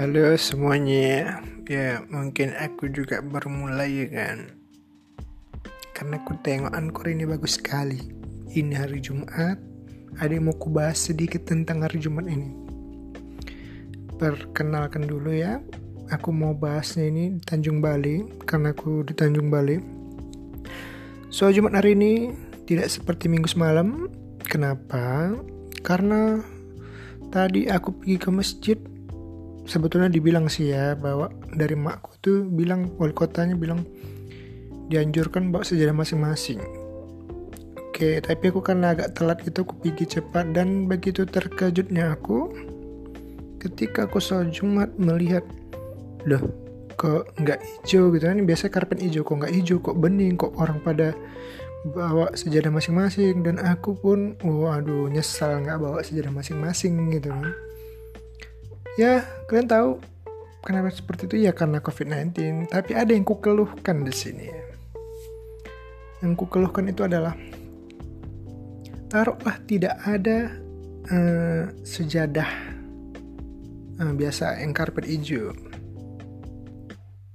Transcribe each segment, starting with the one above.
Halo semuanya. Ya mungkin aku juga baru ya kan? Karena aku tengok Anchor ini bagus sekali. Ini hari Jumat Ada yang mau ku bahas sedikit tentang hari Jumat ini. Perkenalkan dulu ya Aku mau bahasnya ini di Tanjung Bali Karena aku di Tanjung Bali. So Jumat hari ini Tidak seperti minggu semalam. Kenapa? Karena tadi aku pergi ke masjid sebetulnya dibilang sih ya bahwa dari makku tuh bilang wali kotanya bilang dianjurkan bawa sejarah masing-masing. Oke tapi aku karena agak telat gitu aku pergi cepat dan begitu terkejutnya aku ketika aku sholat jumat melihat loh kok nggak hijau gitu kan? Biasa karpet hijau kok nggak hijau kok bening kok orang pada bawa sejadah masing-masing. Dan aku pun waduh nyesal nggak bawa sejadah masing-masing gitu kan ya kalian tahu kenapa seperti itu? Ya karena COVID-19 tapi ada yang kukeluhkan di sini. Yang kukeluhkan itu adalah taruhlah tidak ada uh, sejadah uh, biasa yang karpet hijau.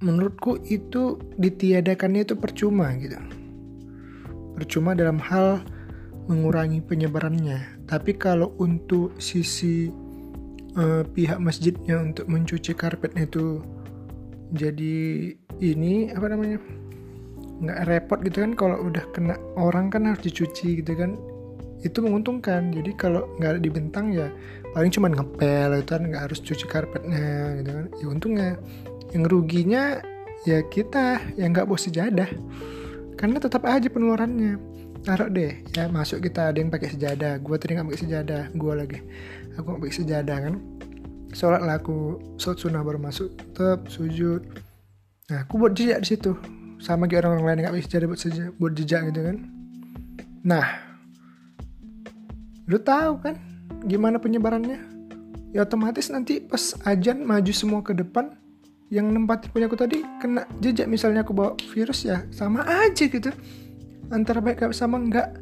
Menurutku itu ditiadakannya itu percuma gitu. Percuma dalam hal mengurangi penyebarannya. Tapi kalau untuk sisi uh, pihak masjidnya untuk mencuci karpetnya itu jadi ini apa namanya nggak repot gitu kan? Kalau udah kena orang kan harus dicuci gitu kan? Itu menguntungkan. Jadi kalau nggak dibentang ya paling cuma ngepel itu kan nggak harus cuci karpetnya gitu kan? Ya untungnya. Yang ruginya ya kita yang nggak bawa sejadah. Karena tetap aja penularannya taruh deh ya masuk kita ada yang pakai sejadah. Gue tadi nggak pakai sejadah gue lagi. Aku nggak pakai sejadah kan? Sholat lah aku sholat sunnah baru masuk. Tetap sujud. Nah aku buat jejak di situ. Sama kayak orang-orang lain nggak pakai sejadah buat sejadah, buat jejak gitu kan? Nah lu tahu kan gimana penyebarannya? Ya otomatis nanti pas ajan maju semua ke depan yang nempatin punya aku tadi kena jejak. Misalnya aku bawa virus ya sama aja gitu antara baik sama enggak.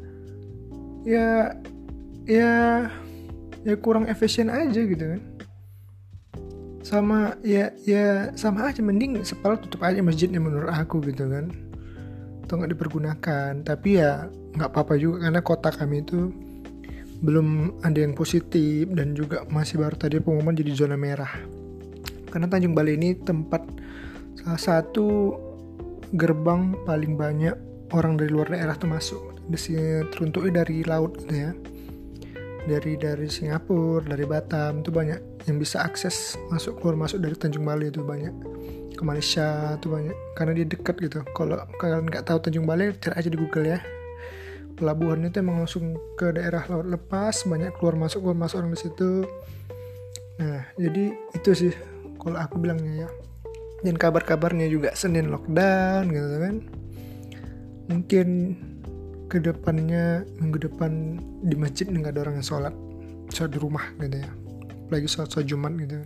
Ya ya ya kurang efisien aja gitu kan. Sama ya ya sama aja mending sepal tutup aja masjidnya menurut aku gitu kan. Atau nggak dipergunakan. Tapi ya nggak apa-apa juga karena kota kami itu belum ada yang positif dan juga masih baru tadi pengumuman jadi zona merah. Karena Tanjung Balai ini tempat salah satu gerbang paling banyak orang dari luar daerah tuh masuk. Teruntuknya dari laut gitu ya. Dari dari Singapura dari Batam itu banyak yang bisa akses masuk keluar masuk dari Tanjung Balai itu banyak. Ke Malaysia itu banyak karena dia dekat gitu. Kalau kalian nggak tahu Tanjung Balai cari aja di Google ya. Pelabuhan itu emang langsung ke daerah laut lepas banyak keluar masuk keluar masuk orang di situ. Nah jadi itu sih kalau aku bilangnya ya. Dan kabar-kabarnya juga Senin lockdown gitu kan mungkin ke depannya minggu depan di masjid nggak ada orang yang sholat. Sholat di rumah gitu ya. Lagi sholat sholat jumat gitu.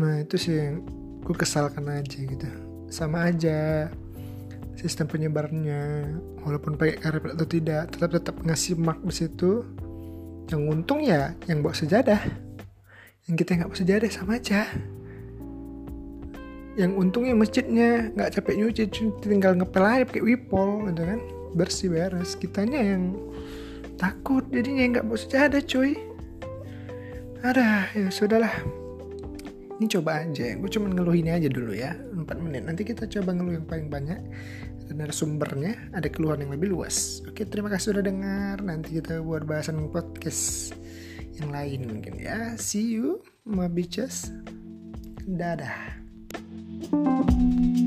Nah itu sih yang aku kesalkan aja gitu. Sama aja sistem penyebarannya walaupun pakai karpet atau tidak tetap tetap ngasih mark di situ. Yang untung ya yang bawa sejadah. Yang kita nggak bisa jadi sama aja yang untungnya masjidnya nggak capek nyuci tinggal ngepel aja pakai wipol gitu kan. Bersih beres. Kitanya yang takut. Jadinya nggak bisa ada cuy. Ada. Ya sudahlah. Ini coba aja. Gue cuma ngeluh ini aja dulu ya. 4 menit. Nanti kita coba ngeluh yang paling banyak. Dan sumbernya ada keluhan yang lebih luas. Oke terima kasih sudah dengar. Nanti kita buat bahasan podcast yang lain mungkin ya. See you my bitches. Dadah thank you